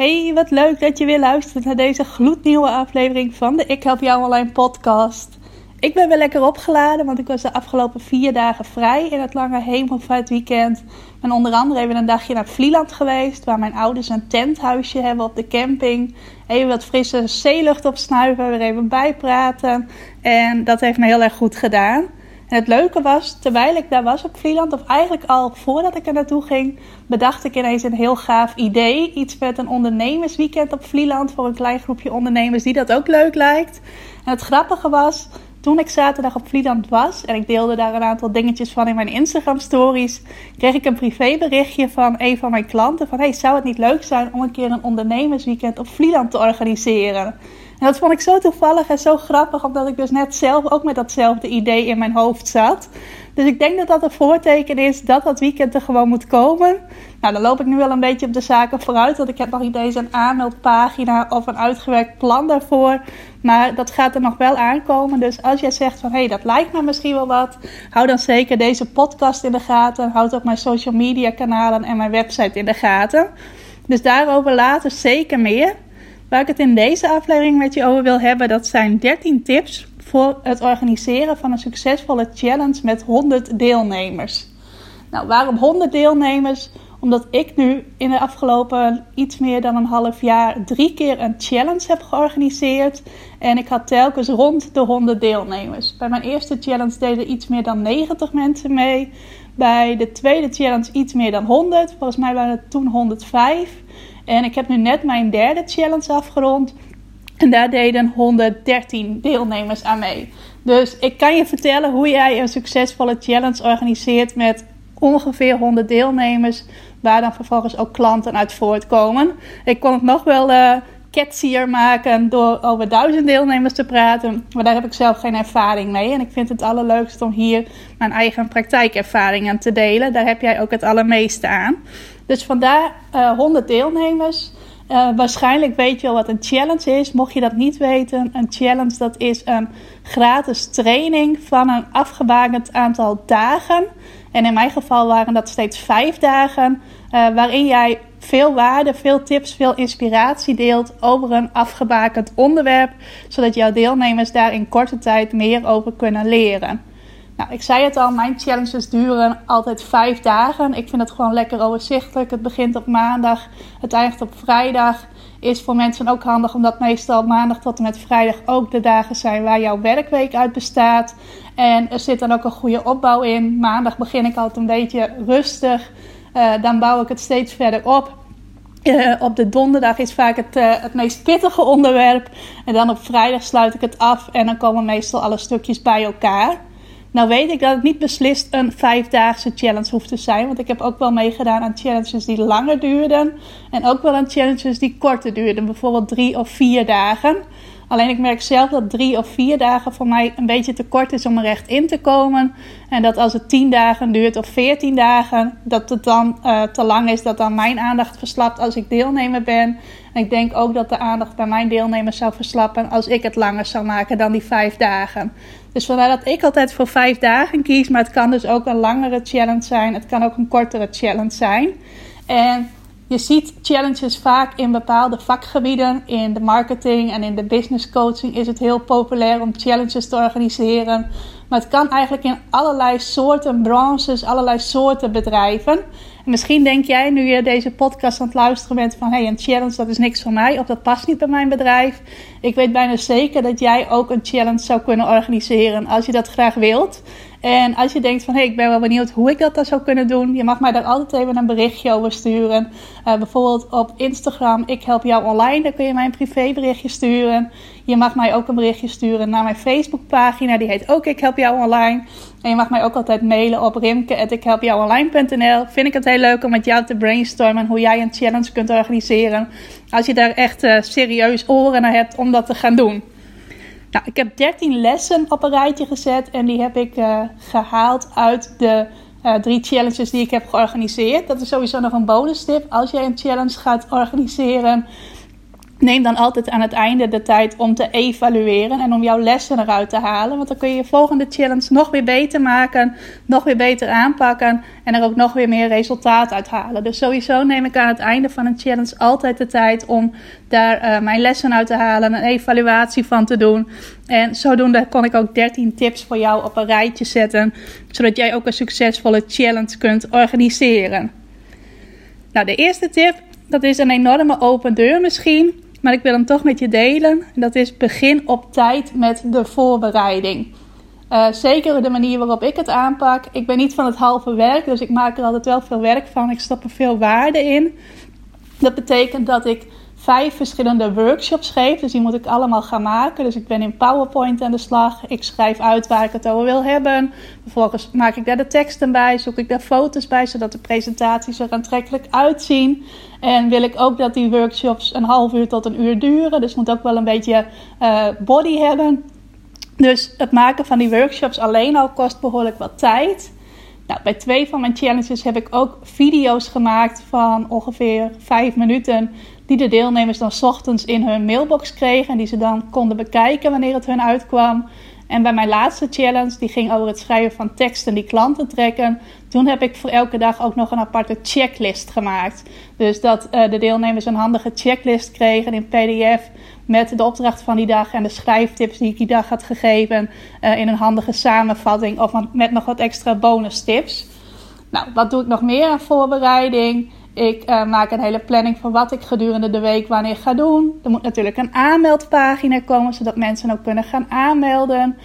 Hey, wat leuk dat je weer luistert naar deze gloednieuwe aflevering van de Ik Help Jou Online podcast. Ik ben weer lekker opgeladen, want ik was de afgelopen vier dagen vrij in het lange hemelvaartweekend. En onder andere even een dagje naar Vlieland geweest, waar mijn ouders een tenthuisje hebben op de camping. Even wat frisse zeelucht opsnuiven, weer even bijpraten. En dat heeft me heel erg goed gedaan. En het leuke was, terwijl ik daar was op Vlieland, of eigenlijk al voordat ik er naartoe ging, bedacht ik ineens een heel gaaf idee. Iets met een ondernemersweekend op Vlieland voor een klein groepje ondernemers die dat ook leuk lijkt. En het grappige was, toen ik zaterdag op Vlieland was en ik deelde daar een aantal dingetjes van in mijn Instagram stories, kreeg ik een privéberichtje van een van mijn klanten van hey, zou het niet leuk zijn om een keer een ondernemersweekend op Vlieland te organiseren? En dat vond ik zo toevallig en zo grappig, omdat ik dus net zelf ook met datzelfde idee in mijn hoofd zat. Dus ik denk dat dat een voorteken is dat dat weekend er gewoon moet komen. Nou, dan loop ik nu wel een beetje op de zaken vooruit, want ik heb nog niet eens een aanmeldpagina of een uitgewerkt plan daarvoor. Maar dat gaat er nog wel aankomen. Dus als jij zegt van hé, hey, dat lijkt me misschien wel wat, hou dan zeker deze podcast in de gaten. Houd ook mijn social media kanalen en mijn website in de gaten. Dus daarover later zeker meer. Waar ik het in deze aflevering met je over wil hebben, dat zijn 13 tips voor het organiseren van een succesvolle challenge met 100 deelnemers. Nou, waarom 100 deelnemers? Omdat ik nu in de afgelopen iets meer dan een half jaar drie keer een challenge heb georganiseerd. En ik had telkens rond de 100 deelnemers. Bij mijn eerste challenge deden iets meer dan 90 mensen mee. Bij de tweede challenge iets meer dan 100. Volgens mij waren het toen 105. En ik heb nu net mijn derde challenge afgerond. En daar deden 113 deelnemers aan mee. Dus ik kan je vertellen hoe jij een succesvolle challenge organiseert met ongeveer 100 deelnemers. Waar dan vervolgens ook klanten uit voortkomen. Ik kon het nog wel uh, catsier maken door over duizend deelnemers te praten. Maar daar heb ik zelf geen ervaring mee. En ik vind het allerleukst om hier mijn eigen praktijkervaringen te delen. Daar heb jij ook het allermeeste aan. Dus vandaar uh, eh, 100 deelnemers. Uh, waarschijnlijk weet je al wat een challenge is. Mocht je dat niet weten, een challenge dat is een gratis training van een afgebakend aantal dagen. En in mijn geval waren dat steeds vijf dagen, uh, waarin jij veel waarde, veel tips, veel inspiratie deelt over een afgebakend onderwerp, zodat jouw deelnemers daar in korte tijd meer over kunnen leren. Nou, ik zei het al, mijn challenges duren altijd vijf dagen. Ik vind het gewoon lekker overzichtelijk. Het begint op maandag, het eindigt op vrijdag. Is voor mensen ook handig, omdat meestal maandag tot en met vrijdag ook de dagen zijn waar jouw werkweek uit bestaat. En er zit dan ook een goede opbouw in. Maandag begin ik altijd een beetje rustig. Uh, dan bouw ik het steeds verder op. Uh, op de donderdag is vaak het, uh, het meest pittige onderwerp. En dan op vrijdag sluit ik het af en dan komen meestal alle stukjes bij elkaar. Nou weet ik dat het niet beslist een vijfdaagse challenge hoeft te zijn. Want ik heb ook wel meegedaan aan challenges die langer duurden. En ook wel aan challenges die korter duurden. Bijvoorbeeld drie of vier dagen. Alleen ik merk zelf dat drie of vier dagen voor mij een beetje te kort is om er echt in te komen. En dat als het tien dagen duurt of veertien dagen, dat het dan uh, te lang is, dat dan mijn aandacht verslapt als ik deelnemer ben. En ik denk ook dat de aandacht bij mijn deelnemers zou verslappen als ik het langer zou maken dan die vijf dagen. Dus vandaar dat ik altijd voor vijf dagen kies. Maar het kan dus ook een langere challenge zijn. Het kan ook een kortere challenge zijn. En je ziet challenges vaak in bepaalde vakgebieden. In de marketing en in de business coaching is het heel populair om challenges te organiseren. Maar het kan eigenlijk in allerlei soorten branches, allerlei soorten bedrijven. En misschien denk jij nu je deze podcast aan het luisteren bent van hey, een challenge dat is niks voor mij of dat past niet bij mijn bedrijf. Ik weet bijna zeker dat jij ook een challenge zou kunnen organiseren als je dat graag wilt. En als je denkt van, hé, hey, ik ben wel benieuwd hoe ik dat dan zou kunnen doen. Je mag mij daar altijd even een berichtje over sturen. Uh, bijvoorbeeld op Instagram, ik help jou online. Daar kun je mij een privéberichtje sturen. Je mag mij ook een berichtje sturen naar mijn Facebookpagina. Die heet ook Ik Help Jou Online. En je mag mij ook altijd mailen op rimke.ikhelpjouonline.nl. Vind ik het heel leuk om met jou te brainstormen hoe jij een challenge kunt organiseren. Als je daar echt uh, serieus oren naar hebt om dat te gaan doen. Nou, ik heb 13 lessen op een rijtje gezet en die heb ik uh, gehaald uit de uh, drie challenges die ik heb georganiseerd. Dat is sowieso nog een bonus tip. Als jij een challenge gaat organiseren, neem dan altijd aan het einde de tijd om te evalueren en om jouw lessen eruit te halen. Want dan kun je je volgende challenge nog weer beter maken, nog weer beter aanpakken en er ook nog weer meer resultaat uit halen. Dus sowieso neem ik aan het einde van een challenge altijd de tijd om daar uh, mijn lessen uit te halen, een evaluatie van te doen. En zodoende kon ik ook 13 tips voor jou op een rijtje zetten, zodat jij ook een succesvolle challenge kunt organiseren. Nou, de eerste tip, dat is een enorme open deur misschien. Maar ik wil hem toch met je delen. Dat is begin op tijd met de voorbereiding. Uh, zeker de manier waarop ik het aanpak. Ik ben niet van het halve werk, dus ik maak er altijd wel veel werk van. Ik stop er veel waarde in. Dat betekent dat ik vijf verschillende workshops geef. Dus die moet ik allemaal gaan maken. Dus ik ben in PowerPoint aan de slag. Ik schrijf uit waar ik het over wil hebben. Vervolgens maak ik daar de teksten bij. Zoek ik daar foto's bij, zodat de presentaties er aantrekkelijk uitzien. En wil ik ook dat die workshops een half uur tot een uur duren. Dus moet ook wel een beetje uh, body hebben. Dus het maken van die workshops alleen al kost behoorlijk wat tijd. Nou, bij twee van mijn challenges heb ik ook video's gemaakt van ongeveer vijf minuten. Die de deelnemers dan ochtends in hun mailbox kregen. En die ze dan konden bekijken wanneer het hun uitkwam. En bij mijn laatste challenge, die ging over het schrijven van teksten die klanten trekken. Toen heb ik voor elke dag ook nog een aparte checklist gemaakt. Dus dat uh, de deelnemers een handige checklist kregen in PDF. Met de opdracht van die dag en de schrijftips die ik die dag had gegeven. Uh, in een handige samenvatting of met nog wat extra bonus tips. Nou, wat doe ik nog meer aan voorbereiding? Ik uh, maak een hele planning van wat ik gedurende de week wanneer ga doen. Er moet natuurlijk een aanmeldpagina komen, zodat mensen ook kunnen gaan aanmelden.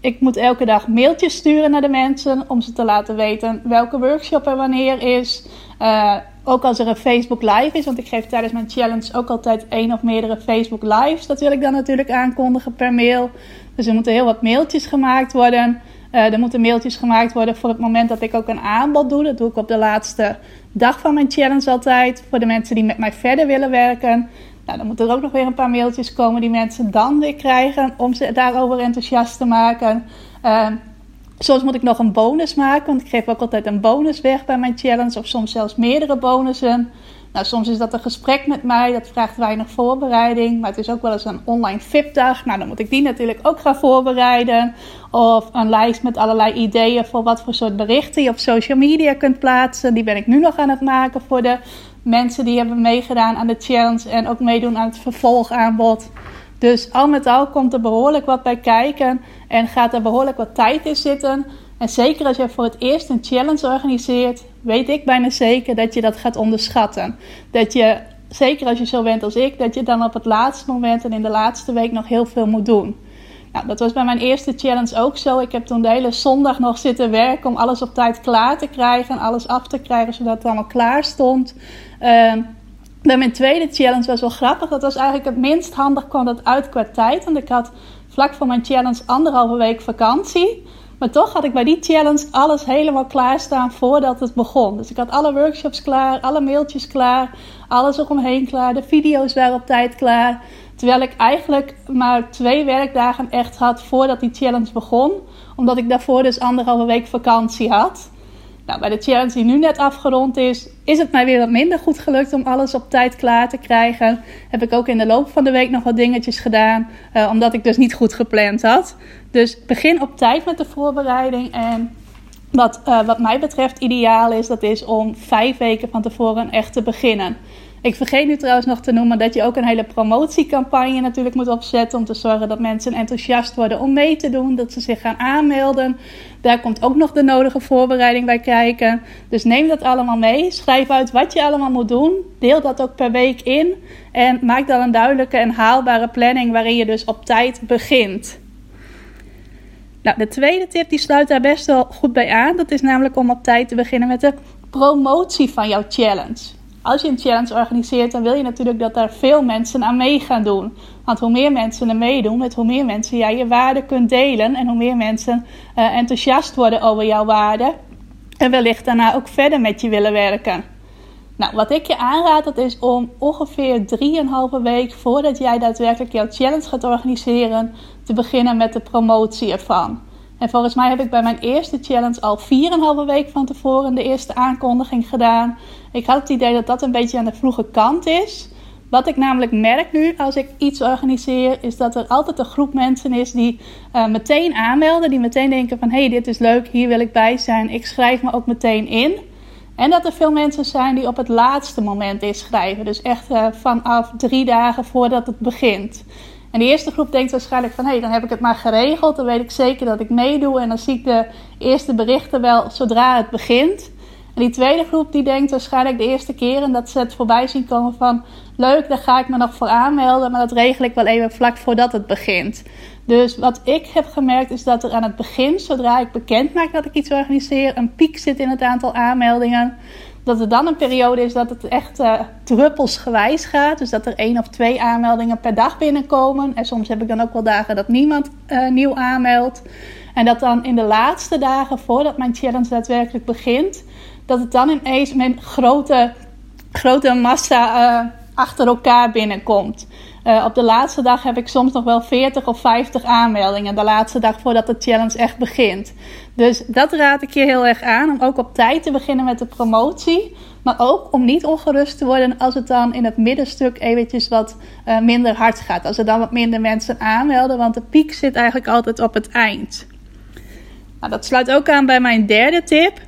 Ik moet elke dag mailtjes sturen naar de mensen om ze te laten weten welke workshop er wanneer is. Uh, ook als er een Facebook Live is, want ik geef tijdens mijn challenge ook altijd één of meerdere Facebook Lives. Dat wil ik dan natuurlijk aankondigen per mail. Dus er moeten heel wat mailtjes gemaakt worden. Uh, er moeten mailtjes gemaakt worden voor het moment dat ik ook een aanbod doe. Dat doe ik op de laatste dag van mijn challenge altijd. Voor de mensen die met mij verder willen werken. Nou, dan moeten er ook nog weer een paar mailtjes komen die mensen dan weer krijgen om ze daarover enthousiast te maken. Uh, soms moet ik nog een bonus maken, want ik geef ook altijd een bonus weg bij mijn challenge. Of soms zelfs meerdere bonussen. Nou, soms is dat een gesprek met mij, dat vraagt weinig voorbereiding. Maar het is ook wel eens een online VIP-dag. Nou, dan moet ik die natuurlijk ook gaan voorbereiden. Of een lijst met allerlei ideeën voor wat voor soort berichten je op social media kunt plaatsen. Die ben ik nu nog aan het maken voor de mensen die hebben meegedaan aan de challenge en ook meedoen aan het vervolgaanbod. Dus al met al komt er behoorlijk wat bij kijken en gaat er behoorlijk wat tijd in zitten. En zeker als je voor het eerst een challenge organiseert, weet ik bijna zeker dat je dat gaat onderschatten. Dat je, zeker als je zo bent als ik, dat je dan op het laatste moment en in de laatste week nog heel veel moet doen. Nou, dat was bij mijn eerste challenge ook zo. Ik heb toen de hele zondag nog zitten werken om alles op tijd klaar te krijgen. Alles af te krijgen zodat het allemaal klaar stond. Uh, bij mijn tweede challenge was wel grappig. Dat was eigenlijk het minst handig kwam dat uit qua tijd. Want ik had vlak voor mijn challenge anderhalve week vakantie. Maar toch had ik bij die challenge alles helemaal klaarstaan voordat het begon. Dus ik had alle workshops klaar, alle mailtjes klaar, alles eromheen klaar. De video's waren op tijd klaar. Terwijl ik eigenlijk maar twee werkdagen echt had voordat die challenge begon. Omdat ik daarvoor dus anderhalve week vakantie had. Nou, bij de challenge die nu net afgerond is, is het mij weer wat minder goed gelukt om alles op tijd klaar te krijgen. Heb ik ook in de loop van de week nog wat dingetjes gedaan, uh, omdat ik dus niet goed gepland had. Dus begin op tijd met de voorbereiding. En wat, uh, wat mij betreft ideaal is, dat is om vijf weken van tevoren echt te beginnen. Ik vergeet nu trouwens nog te noemen dat je ook een hele promotiecampagne natuurlijk moet opzetten. Om te zorgen dat mensen enthousiast worden om mee te doen. Dat ze zich gaan aanmelden. Daar komt ook nog de nodige voorbereiding bij kijken. Dus neem dat allemaal mee. Schrijf uit wat je allemaal moet doen. Deel dat ook per week in. En maak dan een duidelijke en haalbare planning waarin je dus op tijd begint. Nou, de tweede tip die sluit daar best wel goed bij aan. Dat is namelijk om op tijd te beginnen met de promotie van jouw challenge. Als je een challenge organiseert, dan wil je natuurlijk dat daar veel mensen aan mee gaan doen. Want hoe meer mensen er meedoen, met hoe meer mensen jij je waarde kunt delen en hoe meer mensen uh, enthousiast worden over jouw waarde en wellicht daarna ook verder met je willen werken. Nou, wat ik je aanraad, dat is om ongeveer 3,5 week voordat jij daadwerkelijk jouw challenge gaat organiseren, te beginnen met de promotie ervan. En volgens mij heb ik bij mijn eerste challenge al 4,5 week van tevoren de eerste aankondiging gedaan. Ik had het idee dat dat een beetje aan de vroege kant is. Wat ik namelijk merk nu als ik iets organiseer, is dat er altijd een groep mensen is die uh, meteen aanmelden. Die meteen denken van, hé, hey, dit is leuk, hier wil ik bij zijn. Ik schrijf me ook meteen in. En dat er veel mensen zijn die op het laatste moment inschrijven. Dus echt uh, vanaf drie dagen voordat het begint. En die eerste groep denkt waarschijnlijk van... hé, hey, dan heb ik het maar geregeld. Dan weet ik zeker dat ik meedoe. En dan zie ik de eerste berichten wel zodra het begint. En die tweede groep die denkt waarschijnlijk de eerste keer... en dat ze het voorbij zien komen van... leuk, daar ga ik me nog voor aanmelden. Maar dat regel ik wel even vlak voordat het begint. Dus wat ik heb gemerkt is dat er aan het begin... zodra ik bekend maak dat ik iets organiseer... een piek zit in het aantal aanmeldingen dat er dan een periode is dat het echt uh, druppelsgewijs gaat. Dus dat er één of twee aanmeldingen per dag binnenkomen. En soms heb ik dan ook wel dagen dat niemand uh, nieuw aanmeldt. En dat dan in de laatste dagen voordat mijn challenge daadwerkelijk begint, dat het dan ineens met grote, grote massa uh, achter elkaar binnenkomt. Uh, op de laatste dag heb ik soms nog wel 40 of 50 aanmeldingen. De laatste dag voordat de challenge echt begint. Dus dat raad ik je heel erg aan. Om ook op tijd te beginnen met de promotie. Maar ook om niet ongerust te worden als het dan in het middenstuk eventjes wat uh, minder hard gaat. Als er dan wat minder mensen aanmelden. Want de piek zit eigenlijk altijd op het eind. Nou, dat sluit ook aan bij mijn derde tip.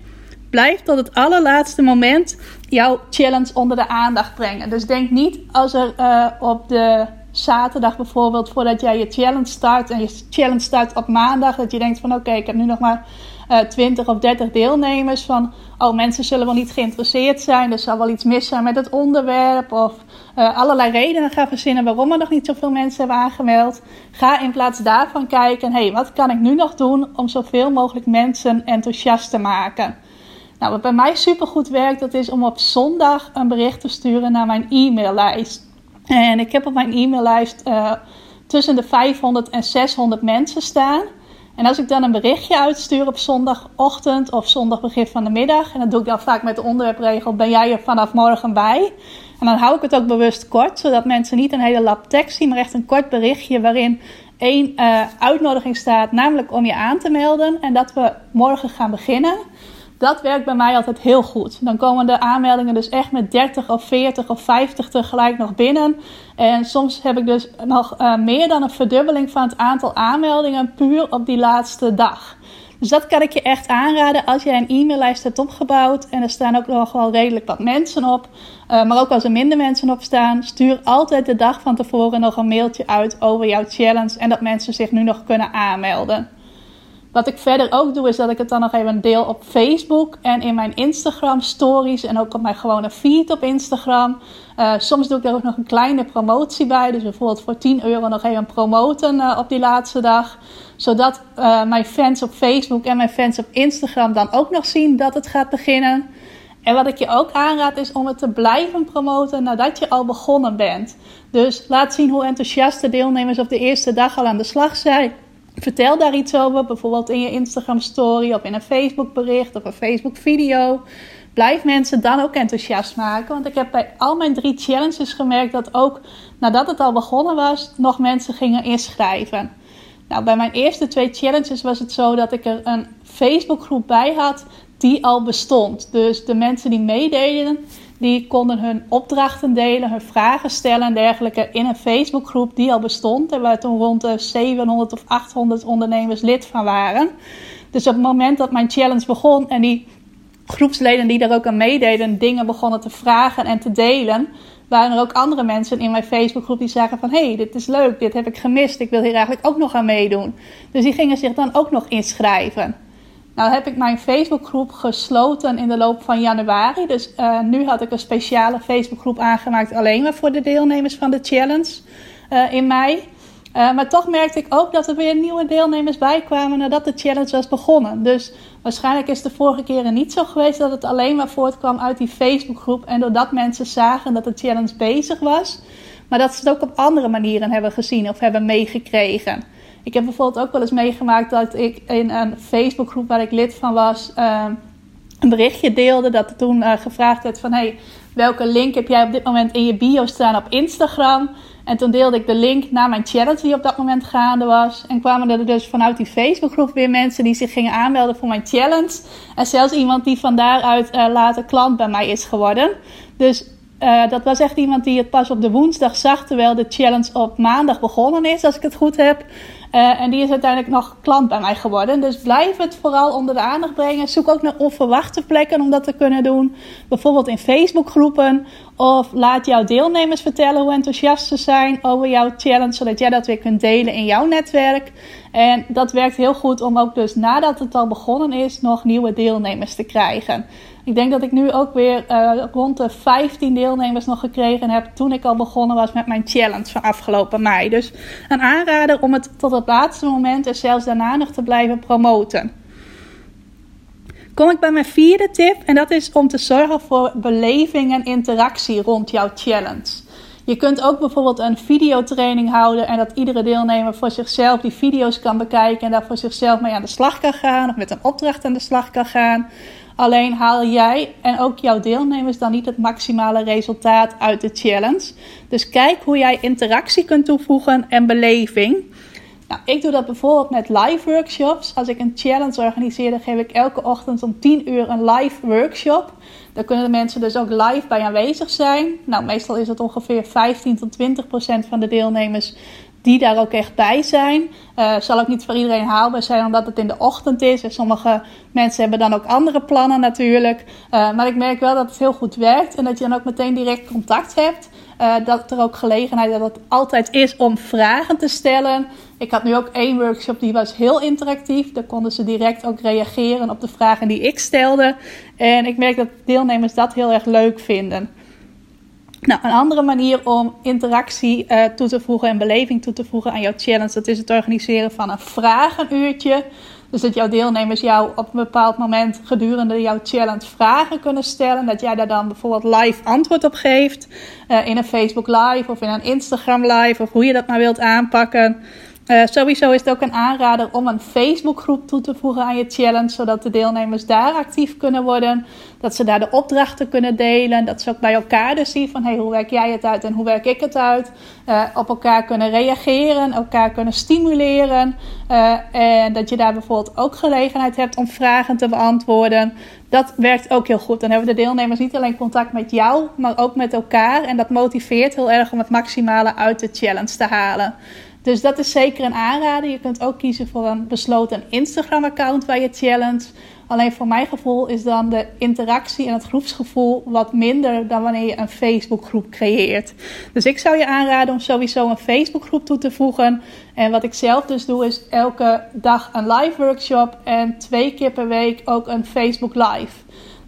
Blijf tot het allerlaatste moment jouw challenge onder de aandacht brengen. Dus denk niet als er uh, op de zaterdag bijvoorbeeld, voordat jij je challenge start en je challenge start op maandag, dat je denkt van oké, ik heb nu nog maar uh, eh, 20 of 30 deelnemers. Van oh, mensen zullen wel niet geïnteresseerd zijn, er zal wel iets mis zijn met het onderwerp of uh, allerlei redenen gaan verzinnen waarom er nog niet zoveel mensen hebben aangemeld. Ga in plaats daarvan kijken, hé, hey, wat kan ik nu nog doen om zoveel mogelijk mensen enthousiast te maken? Nou, wat bij mij supergoed werkt, dat is om op zondag een bericht te sturen naar mijn e-maillijst. En ik heb op mijn e-maillijst uh, tussen de 500 en 600 mensen staan. En als ik dan een berichtje uitstuur op zondagochtend of zondag begin van de middag, en dat doe ik dan vaak met de onderwerpregel: ben jij er vanaf morgen bij? En dan hou ik het ook bewust kort, zodat mensen niet een hele lap tekst zien, maar echt een kort berichtje waarin één uh, uitnodiging staat, namelijk om je aan te melden en dat we morgen gaan beginnen. Dat werkt bij mij altijd heel goed. Dan komen de aanmeldingen dus echt met 30 of 40 of 50 tegelijk nog binnen. En soms heb ik dus nog uh, meer dan een verdubbeling van het aantal aanmeldingen puur op die laatste dag. Dus dat kan ik je echt aanraden als jij een e-maillijst hebt opgebouwd en er staan ook nog wel redelijk wat mensen op. Uh, maar ook als er minder mensen op staan, stuur altijd de dag van tevoren nog een mailtje uit over jouw challenge en dat mensen zich nu nog kunnen aanmelden. Wat ik verder ook doe, is dat ik het dan nog even deel op Facebook en in mijn Instagram stories en ook op mijn gewone feed op Instagram. Uh, soms doe ik daar ook nog een kleine promotie bij. Dus bijvoorbeeld voor 10 euro nog even promoten uh, op die laatste dag. Zodat uh, mijn fans op Facebook en mijn fans op Instagram dan ook nog zien dat het gaat beginnen. En wat ik je ook aanraad is om het te blijven promoten nadat je al begonnen bent. Dus laat zien hoe enthousiast de deelnemers op de eerste dag al aan de slag zijn. Vertel daar iets over, bijvoorbeeld in je Instagram story of in een Facebook bericht of een Facebook video. Blijf mensen dan ook enthousiast maken. Want ik heb bij al mijn drie challenges gemerkt dat ook nadat het al begonnen was, nog mensen gingen inschrijven. Nou, bij mijn eerste twee challenges was het zo dat ik er een Facebookgroep bij had die al bestond. Dus de mensen die meededen, die konden hun opdrachten delen, hun vragen stellen en dergelijke in een Facebookgroep die al bestond. En waar toen rond de 700 of 800 ondernemers lid van waren. Dus op het moment dat mijn challenge begon en die groepsleden die er ook aan meededen dingen begonnen te vragen en te delen, waren er ook andere mensen in mijn Facebookgroep die zagen van hé, hey, dit is leuk, dit heb ik gemist, ik wil hier eigenlijk ook nog aan meedoen. Dus die gingen zich dan ook nog inschrijven. Nou heb ik mijn Facebookgroep gesloten in de loop van januari. Dus uh, nu had ik een speciale Facebookgroep aangemaakt alleen maar voor de deelnemers van de challenge uh, in mei. Uh, maar toch merkte ik ook dat er weer nieuwe deelnemers bij kwamen nadat de challenge was begonnen. Dus waarschijnlijk is de vorige keren niet zo geweest dat het alleen maar voortkwam uit die Facebookgroep. En doordat mensen zagen dat de challenge bezig was. Maar dat ze het ook op andere manieren hebben gezien of hebben meegekregen. Ik heb bijvoorbeeld ook wel eens meegemaakt dat ik in een Facebookgroep waar ik lid van was. Uh, een berichtje deelde dat er toen uh, gevraagd werd van... Hey, welke link heb jij op dit moment in je bio staan op Instagram? En toen deelde ik de link naar mijn challenge die op dat moment gaande was. En kwamen er dus vanuit die Facebookgroep weer mensen die zich gingen aanmelden voor mijn challenge. En zelfs iemand die van daaruit uh, later klant bij mij is geworden. Dus uh, dat was echt iemand die het pas op de woensdag zag, terwijl de challenge op maandag begonnen is, als ik het goed heb. Uh, en die is uiteindelijk nog klant bij mij geworden. Dus blijf het vooral onder de aandacht brengen. Zoek ook naar onverwachte plekken om dat te kunnen doen. Bijvoorbeeld in Facebookgroepen. Of laat jouw deelnemers vertellen hoe enthousiast ze zijn over jouw challenge, zodat jij dat weer kunt delen in jouw netwerk. En dat werkt heel goed om ook dus nadat het al begonnen is, nog nieuwe deelnemers te krijgen. Ik denk dat ik nu ook weer uh, rond de 15 deelnemers nog gekregen heb toen ik al begonnen was met mijn challenge van afgelopen mei. Dus een aanrader om het tot het laatste moment en zelfs daarna nog te blijven promoten. Kom ik bij mijn vierde tip en dat is om te zorgen voor beleving en interactie rond jouw challenge. Je kunt ook bijvoorbeeld een videotraining houden en dat iedere deelnemer voor zichzelf die video's kan bekijken en daar voor zichzelf mee aan de slag kan gaan of met een opdracht aan de slag kan gaan. Alleen haal jij en ook jouw deelnemers dan niet het maximale resultaat uit de challenge. Dus kijk hoe jij interactie kunt toevoegen en beleving. Nou, ik doe dat bijvoorbeeld met live workshops. Als ik een challenge organiseer, dan geef ik elke ochtend om 10 uur een live workshop. Daar kunnen de mensen dus ook live bij aanwezig zijn. Nou, meestal is het ongeveer 15 tot 20 procent van de deelnemers die daar ook echt bij zijn. Uh, zal ook niet voor iedereen haalbaar zijn omdat het in de ochtend is. En sommige mensen hebben dan ook andere plannen natuurlijk. Uh, maar ik merk wel dat het heel goed werkt en dat je dan ook meteen direct contact hebt. Uh, dat er ook gelegenheid dat altijd is om vragen te stellen. Ik had nu ook één workshop die was heel interactief. Daar konden ze direct ook reageren op de vragen die ik stelde. En ik merk dat deelnemers dat heel erg leuk vinden. Nou, een andere manier om interactie uh, toe te voegen en beleving toe te voegen aan jouw challenge, dat is het organiseren van een vragenuurtje. Dus dat jouw deelnemers jou op een bepaald moment gedurende jouw challenge vragen kunnen stellen. Dat jij daar dan bijvoorbeeld live antwoord op geeft. Uh, in een Facebook live of in een Instagram live of hoe je dat maar wilt aanpakken. Uh, sowieso is het ook een aanrader om een Facebookgroep toe te voegen aan je challenge, zodat de deelnemers daar actief kunnen worden. Dat ze daar de opdrachten kunnen delen. Dat ze ook bij elkaar dus zien van hey, hoe werk jij het uit en hoe werk ik het uit. Uh, op elkaar kunnen reageren, elkaar kunnen stimuleren. Uh, en dat je daar bijvoorbeeld ook gelegenheid hebt om vragen te beantwoorden. Dat werkt ook heel goed. Dan hebben de deelnemers niet alleen contact met jou, maar ook met elkaar. En dat motiveert heel erg om het maximale uit de challenge te halen. Dus dat is zeker een aanrader. Je kunt ook kiezen voor een besloten Instagram-account bij je challenge. Alleen voor mijn gevoel is dan de interactie en het groepsgevoel wat minder dan wanneer je een Facebookgroep creëert. Dus ik zou je aanraden om sowieso een Facebookgroep toe te voegen. En wat ik zelf dus doe is elke dag een live workshop en twee keer per week ook een Facebook live.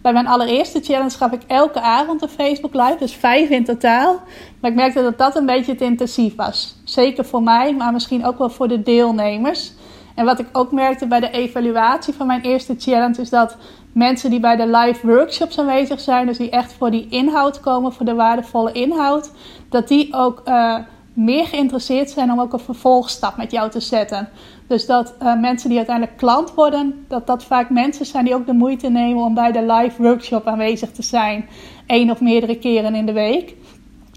Bij mijn allereerste challenge gaf ik elke avond een Facebook live, dus vijf in totaal. Maar ik merkte dat dat een beetje te intensief was. Zeker voor mij, maar misschien ook wel voor de deelnemers. En wat ik ook merkte bij de evaluatie van mijn eerste challenge is dat mensen die bij de live workshops aanwezig zijn, dus die echt voor die inhoud komen, voor de waardevolle inhoud, dat die ook uh, meer geïnteresseerd zijn om ook een vervolgstap met jou te zetten. Dus dat uh, mensen die uiteindelijk klant worden, dat dat vaak mensen zijn die ook de moeite nemen om bij de live workshop aanwezig te zijn. één of meerdere keren in de week.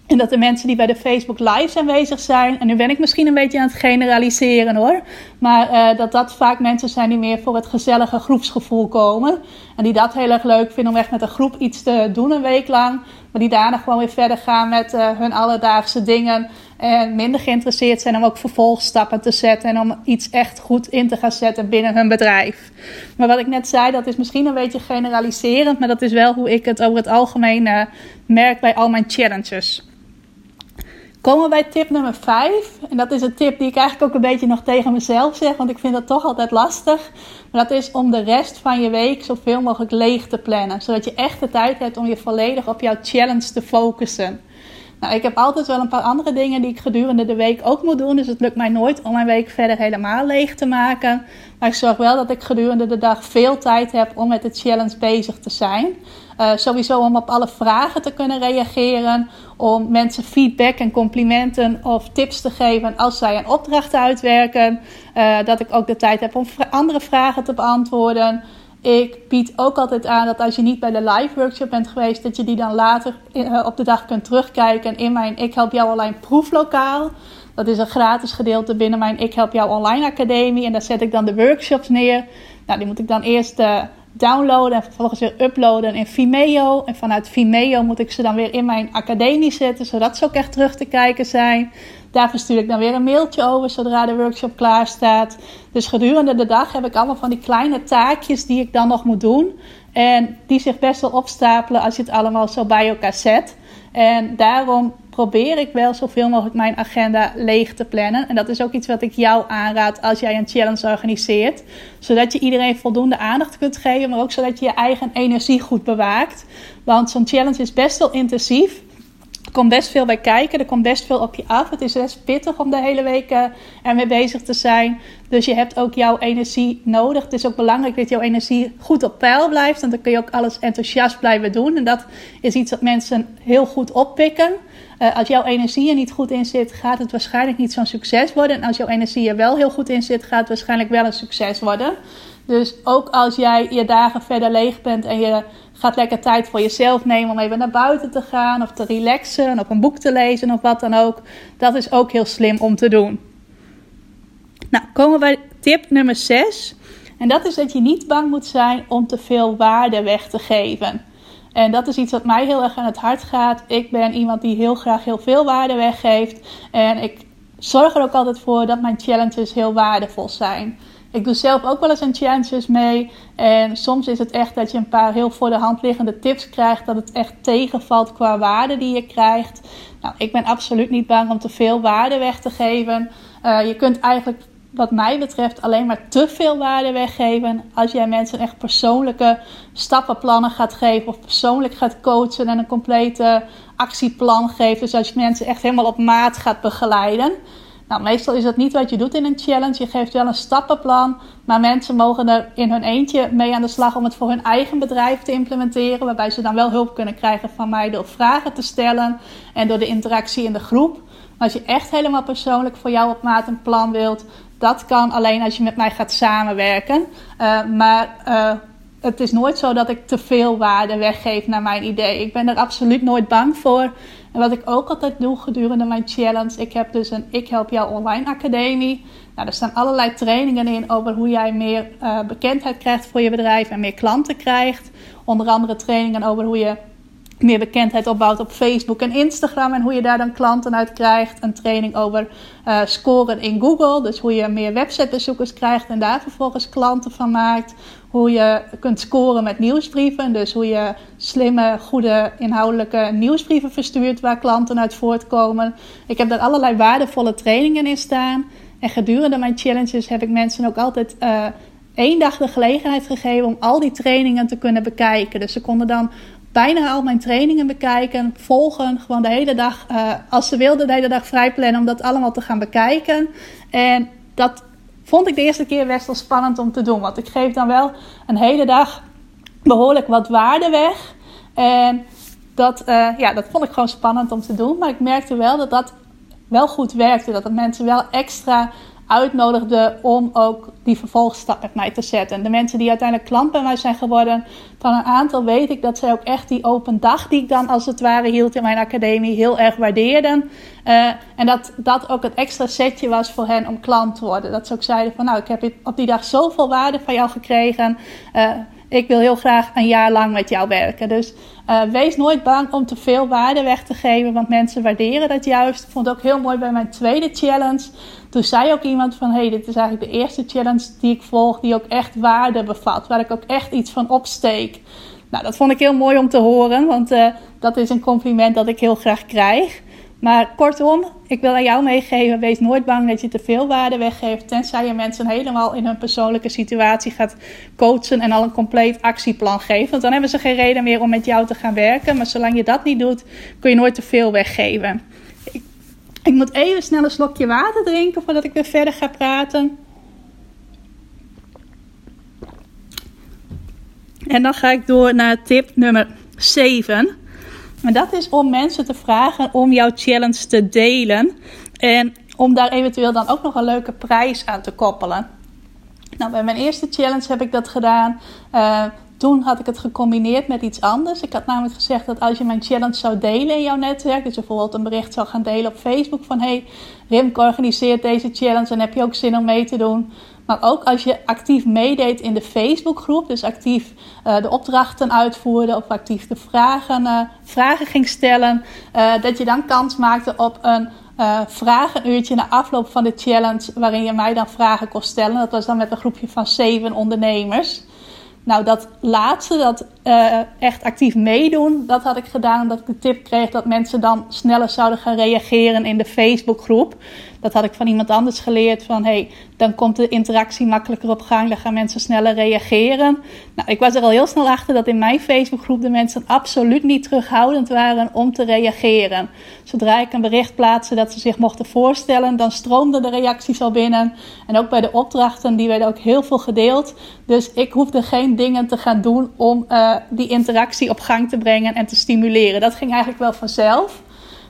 En dat de mensen die bij de Facebook Lives aanwezig zijn, en nu ben ik misschien een beetje aan het generaliseren hoor, maar uh, dat dat vaak mensen zijn die meer voor het gezellige groepsgevoel komen. En die dat heel erg leuk vinden om echt met een groep iets te doen een week lang. Maar die daarna gewoon weer verder gaan met uh, hun alledaagse dingen. En minder geïnteresseerd zijn om ook vervolgstappen te zetten. En om iets echt goed in te gaan zetten binnen hun bedrijf. Maar wat ik net zei, dat is misschien een beetje generaliserend. Maar dat is wel hoe ik het over het algemeen uh, merk bij al mijn challenges. Komen we bij tip nummer 5. En dat is een tip die ik eigenlijk ook een beetje nog tegen mezelf zeg, want ik vind dat toch altijd lastig. Maar dat is om de rest van je week zoveel mogelijk leeg te plannen. Zodat je echt de tijd hebt om je volledig op jouw challenge te focussen. Nou, ik heb altijd wel een paar andere dingen die ik gedurende de week ook moet doen. Dus het lukt mij nooit om mijn week verder helemaal leeg te maken. Maar ik zorg wel dat ik gedurende de dag veel tijd heb om met de challenge bezig te zijn. Uh, sowieso om op alle vragen te kunnen reageren. Om mensen feedback en complimenten of tips te geven als zij een opdracht uitwerken. Uh, dat ik ook de tijd heb om andere vragen te beantwoorden. Ik bied ook altijd aan dat als je niet bij de live workshop bent geweest, dat je die dan later uh, op de dag kunt terugkijken in mijn Ik Help Jou Online proeflokaal. Dat is een gratis gedeelte binnen mijn Ik Help Jou Online Academie. En daar zet ik dan de workshops neer. Nou, die moet ik dan eerst uh, downloaden en vervolgens weer uploaden in Vimeo. En vanuit Vimeo moet ik ze dan weer in mijn academie zetten, zodat ze ook echt terug te kijken zijn. Daarvoor stuur ik dan weer een mailtje over zodra de workshop klaar staat. Dus gedurende de dag heb ik allemaal van die kleine taakjes die ik dan nog moet doen. En die zich best wel opstapelen als je het allemaal zo bij elkaar zet. En daarom probeer ik wel zoveel mogelijk mijn agenda leeg te plannen. En dat is ook iets wat ik jou aanraad als jij een challenge organiseert. Zodat je iedereen voldoende aandacht kunt geven, maar ook zodat je je eigen energie goed bewaakt. Want zo'n challenge is best wel intensief. Er komt best veel bij kijken, er komt best veel op je af. Het is best pittig om de hele week uh, ermee bezig te zijn. Dus je hebt ook jouw energie nodig. Het is ook belangrijk dat jouw energie goed op peil blijft. Want dan kun je ook alles enthousiast blijven doen. En dat is iets dat mensen heel goed oppikken. Uh, als jouw energie er niet goed in zit, gaat het waarschijnlijk niet zo'n succes worden. En als jouw energie er wel heel goed in zit, gaat het waarschijnlijk wel een succes worden. Dus ook als jij je dagen verder leeg bent en je gaat lekker tijd voor jezelf nemen om even naar buiten te gaan of te relaxen of een boek te lezen of wat dan ook. Dat is ook heel slim om te doen. Nou, komen we bij tip nummer 6. En dat is dat je niet bang moet zijn om te veel waarde weg te geven. En dat is iets wat mij heel erg aan het hart gaat. Ik ben iemand die heel graag heel veel waarde weggeeft. En ik zorg er ook altijd voor dat mijn challenges heel waardevol zijn. Ik doe zelf ook wel eens een challenges mee. En soms is het echt dat je een paar heel voor de hand liggende tips krijgt. Dat het echt tegenvalt qua waarde die je krijgt. Nou, ik ben absoluut niet bang om te veel waarde weg te geven. Uh, je kunt eigenlijk wat mij betreft alleen maar te veel waarde weggeven. Als jij mensen echt persoonlijke stappenplannen gaat geven of persoonlijk gaat coachen en een complete actieplan geeft. Dus als je mensen echt helemaal op maat gaat begeleiden. Nou, meestal is dat niet wat je doet in een challenge. Je geeft wel een stappenplan, maar mensen mogen er in hun eentje mee aan de slag om het voor hun eigen bedrijf te implementeren. Waarbij ze dan wel hulp kunnen krijgen van mij door vragen te stellen en door de interactie in de groep. Maar als je echt helemaal persoonlijk voor jou op maat een plan wilt, dat kan alleen als je met mij gaat samenwerken. Uh, maar uh, het is nooit zo dat ik te veel waarde weggeef naar mijn idee. Ik ben er absoluut nooit bang voor. En wat ik ook altijd doe gedurende mijn challenge, ik heb dus een Ik Help Jou Online Academie. Nou, staan allerlei trainingen in over hoe jij meer uh, bekendheid krijgt voor je bedrijf en meer klanten krijgt. Onder andere trainingen over hoe je meer bekendheid opbouwt op Facebook en Instagram en hoe je daar dan klanten uit krijgt. Een training over uh, scoren in Google, dus hoe je meer websitebezoekers krijgt en daar vervolgens klanten van maakt. Hoe je kunt scoren met nieuwsbrieven, dus hoe je slimme, goede, inhoudelijke nieuwsbrieven verstuurt waar klanten uit voortkomen. Ik heb daar allerlei waardevolle trainingen in staan. En gedurende mijn challenges heb ik mensen ook altijd uh, één dag de gelegenheid gegeven om al die trainingen te kunnen bekijken. Dus ze konden dan bijna al mijn trainingen bekijken, volgen. Gewoon de hele dag, uh, als ze wilden, de hele dag vrij plannen om dat allemaal te gaan bekijken. En dat vond ik de eerste keer best wel spannend om te doen. Want ik geef dan wel een hele dag behoorlijk wat waarde weg. En dat, uh, ja, dat vond ik gewoon spannend om te doen. Maar ik merkte wel dat dat wel goed werkte. Dat de mensen wel extra uitnodigde om ook die vervolgstap met mij te zetten. De mensen die uiteindelijk klant bij mij zijn geworden, van een aantal weet ik dat zij ook echt die open dag die ik dan als het ware hield in mijn academie heel erg waardeerden. Uh, en dat dat ook het extra setje was voor hen om klant te worden. Dat ze ook zeiden van nou, ik heb op die dag zoveel waarde van jou gekregen. Uh, ik wil heel graag een jaar lang met jou werken. Dus uh, wees nooit bang om te veel waarde weg te geven, want mensen waarderen dat juist. Ik vond het ook heel mooi bij mijn tweede challenge. Toen zei ook iemand van, hey, dit is eigenlijk de eerste challenge die ik volg, die ook echt waarde bevat, waar ik ook echt iets van opsteek. Nou, dat vond ik heel mooi om te horen, want uh, dat is een compliment dat ik heel graag krijg. Maar kortom, ik wil aan jou meegeven: wees nooit bang dat je te veel waarde weggeeft. Tenzij je mensen helemaal in hun persoonlijke situatie gaat coachen en al een compleet actieplan geeft. Want dan hebben ze geen reden meer om met jou te gaan werken. Maar zolang je dat niet doet, kun je nooit te veel weggeven. Ik, moet even snel een slokje water drinken voordat ik weer verder ga praten. En dan ga ik door naar tip nummer 7. En dat is om mensen te vragen om jouw challenge te delen. En om daar eventueel dan ook nog een leuke prijs aan te koppelen. Nou, bij mijn eerste challenge heb ik dat gedaan. Uh, toen had ik het gecombineerd met iets anders. Ik had namelijk gezegd dat als je mijn challenge zou delen in jouw netwerk, dus bijvoorbeeld een bericht zou gaan delen op Facebook van hey, Rimke organiseert deze challenge en heb je ook zin om mee te doen. Maar ook als je actief meedeed in de Facebookgroep, dus actief uh, de opdrachten uitvoerde of actief de vragen, uh, vragen ging stellen, uh, dat je dan kans maakte op een vragenuurtje na afloop van de challenge, waarin je mij dan vragen kon stellen. Dat was dan met een groepje van zeven ondernemers. Nou, dat laatste, dat uh, echt actief meedoen, dat had ik gedaan omdat ik de tip kreeg dat mensen dan sneller zouden gaan reageren in de Facebookgroep. Dat had ik van iemand anders geleerd. Van hey, dan komt de interactie makkelijker op gang. Dan gaan mensen sneller reageren. Nou, ik was er al heel snel achter dat in mijn Facebookgroep de mensen absoluut niet terughoudend waren om te reageren. Zodra ik een bericht plaatste dat ze zich mochten voorstellen, dan stroomden de reacties al binnen. En ook bij de opdrachten, die werden ook heel veel gedeeld. Dus ik hoefde geen dingen te gaan doen om uh, die interactie op gang te brengen en te stimuleren. Dat ging eigenlijk wel vanzelf.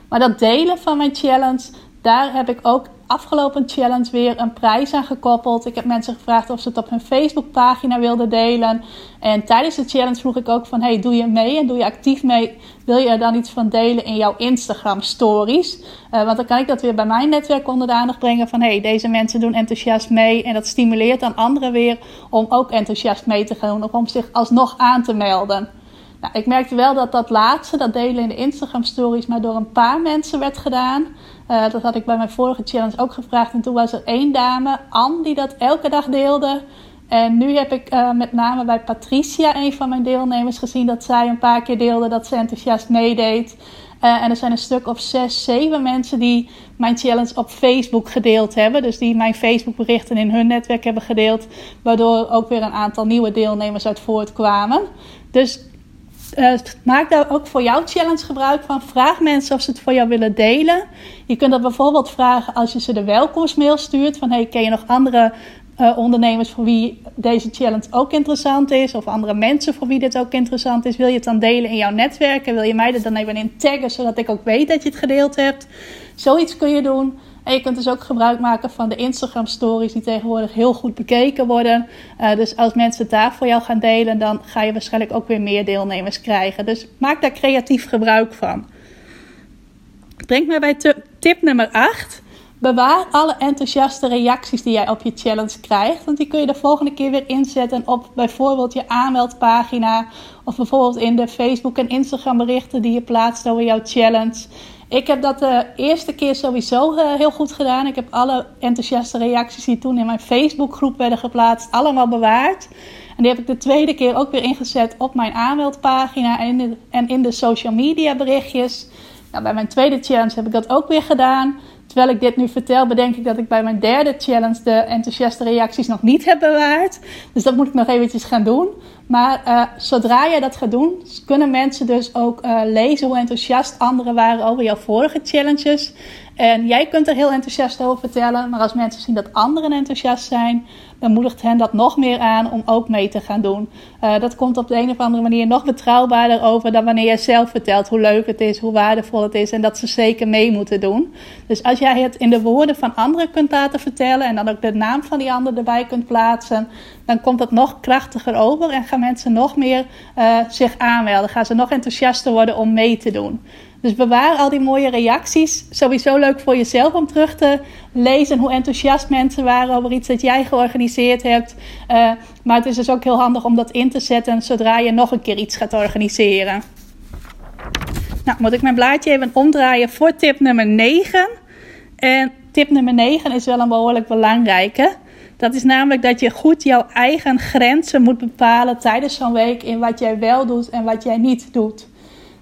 Maar dat delen van mijn challenge, daar heb ik ook afgelopen challenge weer een prijs aan gekoppeld. Ik heb mensen gevraagd of ze het op hun Facebookpagina wilden delen. En tijdens de challenge vroeg ik ook van... hey, doe je mee en doe je actief mee? Wil je er dan iets van delen in jouw Instagram stories? Uh, want dan kan ik dat weer bij mijn netwerk onder de aandacht brengen van... hey, deze mensen doen enthousiast mee. En dat stimuleert dan anderen weer om ook enthousiast mee te gaan. Of om zich alsnog aan te melden. Nou, ik merkte wel dat dat laatste, dat delen in de Instagram stories, maar door een paar mensen werd gedaan. Uh, dat had ik bij mijn vorige challenge ook gevraagd. En toen was er één dame, Anne, die dat elke dag deelde. En nu heb ik uh, met name bij Patricia, een van mijn deelnemers, gezien dat zij een paar keer deelde dat ze enthousiast meedeed. Uh, en er zijn een stuk of zes, zeven mensen die mijn challenge op Facebook gedeeld hebben. Dus die mijn Facebook berichten in hun netwerk hebben gedeeld. Waardoor ook weer een aantal nieuwe deelnemers uit voortkwamen. Dus uh, maak daar ook voor jouw challenge gebruik van. Vraag mensen of ze het voor jou willen delen. Je kunt dat bijvoorbeeld vragen als je ze de welkomstmail stuurt. Van hey, ken je nog andere uh, ondernemers voor wie deze challenge ook interessant is? Of andere mensen voor wie dit ook interessant is? Wil je het dan delen in jouw netwerk? En wil je mij er dan even in taggen, zodat ik ook weet dat je het gedeeld hebt? Zoiets kun je doen. En je kunt dus ook gebruik maken van de Instagram stories die tegenwoordig heel goed bekeken worden. Uh, dus als mensen daar voor jou gaan delen, dan ga je waarschijnlijk ook weer meer deelnemers krijgen. Dus maak daar creatief gebruik van. Brengt mij bij tip nummer 8. Bewaar alle enthousiaste reacties die jij op je challenge krijgt. Want die kun je de volgende keer weer inzetten op bijvoorbeeld je aanmeldpagina. Of bijvoorbeeld in de Facebook en Instagram berichten die je plaatst over jouw challenge. Ik heb dat de eerste keer sowieso uh, heel goed gedaan. Ik heb alle enthousiaste reacties die toen in mijn Facebookgroep werden geplaatst, allemaal bewaard. En die heb ik de tweede keer ook weer ingezet op mijn aanmeldpagina en in de, en in de social media berichtjes. Nou, bij mijn tweede challenge heb ik dat ook weer gedaan. Terwijl ik dit nu vertel, bedenk ik dat ik bij mijn derde challenge de enthousiaste reacties nog niet heb bewaard. Dus dat moet ik nog eventjes gaan doen. Maar uh, zodra je dat gaat doen, kunnen mensen dus ook uh, lezen hoe enthousiast anderen waren over jouw vorige challenges. En jij kunt er heel enthousiast over vertellen. Maar als mensen zien dat anderen enthousiast zijn, dan moedigt hen dat nog meer aan om ook mee te gaan doen. Uh, dat komt op de een of andere manier nog betrouwbaarder over dan wanneer je zelf vertelt hoe leuk het is, hoe waardevol het is en dat ze zeker mee moeten doen. Dus als jij het in de woorden van anderen kunt laten vertellen en dan ook de naam van die ander erbij kunt plaatsen, dan komt dat nog krachtiger over en gaan mensen nog meer uh, zich aanmelden. Gaan ze nog enthousiaster worden om mee te doen. Dus bewaar al die mooie reacties. Sowieso leuk voor jezelf om terug te lezen hoe enthousiast mensen waren over iets dat jij georganiseerd hebt. Uh, maar het is dus ook heel handig om dat in te zetten zodra je nog een keer iets gaat organiseren. Nou, moet ik mijn blaadje even omdraaien voor tip nummer 9. En tip nummer 9 is wel een behoorlijk belangrijke. Dat is namelijk dat je goed jouw eigen grenzen moet bepalen tijdens zo'n week in wat jij wel doet en wat jij niet doet.